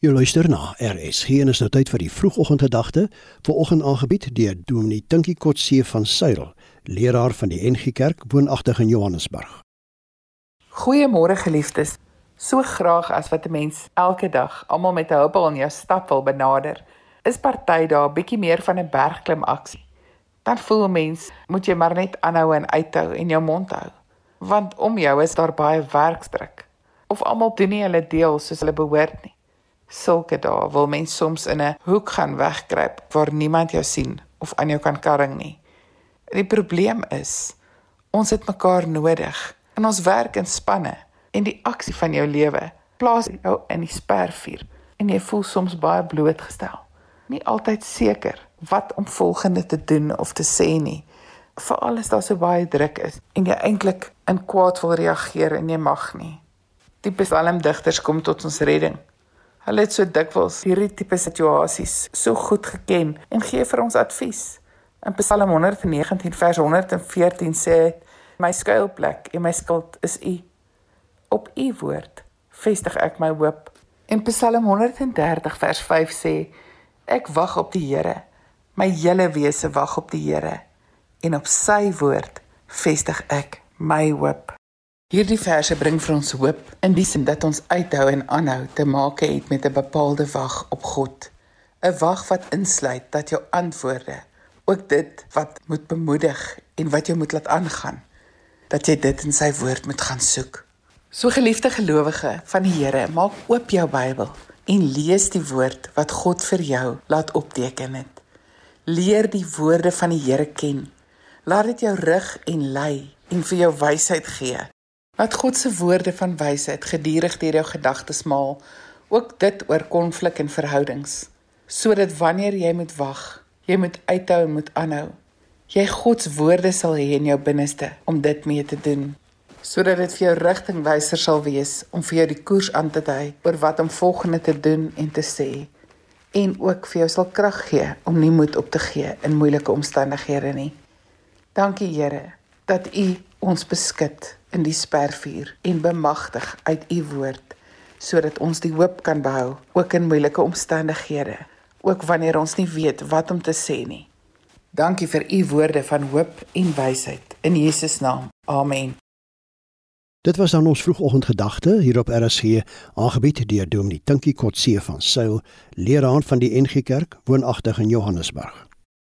Jy luister na RSG en is nou tyd vir die vroegoggendgedagte, vanoggend aangebied deur Dominee Tinkie Kotse van Suil, leraar van die NG Kerk woonagtig in Johannesburg. Goeiemôre geliefdes. So graag as wat 'n mens elke dag almal met 'n huppel in jou stap wil benader, is party daar 'n bietjie meer van 'n bergklim aksie. Dan voel mens moet jy maar net aanhou en uithou en jou mond hou, want om jou is daar baie werkdruk. Of almal doen nie hulle deel soos hulle behoort nie sulke dae wil mens soms in 'n hoek gaan wegkruip waar niemand jou sien of aan jou kan karring nie. Die probleem is ons het mekaar nodig en ons werk in spanne en die aksie van jou lewe plaas jou in die spervuur en jy voel soms baie blootgestel. Nie altyd seker wat om volgende te doen of te sê nie. Veral as daar so baie druk is en jy eintlik in kwaad wil reageer en jy mag nie. Die psalmdigters kom tot ons redding Hulle het so dikwels hierdie tipe situasies so goed geken en gee vir ons advies. In Psalm 119 vers 114 sê: "My skuilplek en my skild is U. Op U woord vestig ek my hoop." En Psalm 130 vers 5 sê: "Ek wag op die Here. My hele wese wag op die Here en op Sy woord vestig ek my hoop." Hierdie verse bring vir ons hoop in die sin dat ons uithou en aanhou te maak het met 'n bepaalde wag op God. 'n Wag wat insluit dat jou antwoorde, ook dit wat moet bemoedig en wat jou moet laat aangaan, dat jy dit in sy woord moet gaan soek. So geliefde gelowige van die Here, maak oop jou Bybel en lees die woord wat God vir jou laat opteken het. Leer die woorde van die Here ken. Laat dit jou rig en lei en vir jou wysheid gee Laat God se woorde van wysheid gedurig deur jou gedagtes maal, ook dit oor konflik en verhoudings, sodat wanneer jy moet wag, jy moet uithou en moet aanhou. Jy God se woorde sal hê in jou binneste om dit mee te doen, sodat dit vir jou rigtingwyser sal wees om vir jou die koers aan te dui oor wat om volgende te doen en te sê en ook vir jou sal krag gee om nie moed op te gee in moeilike omstandighede nie. Dankie Here dat U ons beskik in die spervuur en bemagtig uit u woord sodat ons die hoop kan behou ook in moeilike omstandighede ook wanneer ons nie weet wat om te sê nie. Dankie vir u woorde van hoop en wysheid. In Jesus naam. Amen. Dit was dan ons vroegoggendgedagte hier op RSG aangebied deur Dominee Tinkie Kotse van Sail leraar van die NG Kerk woonagtig in Johannesburg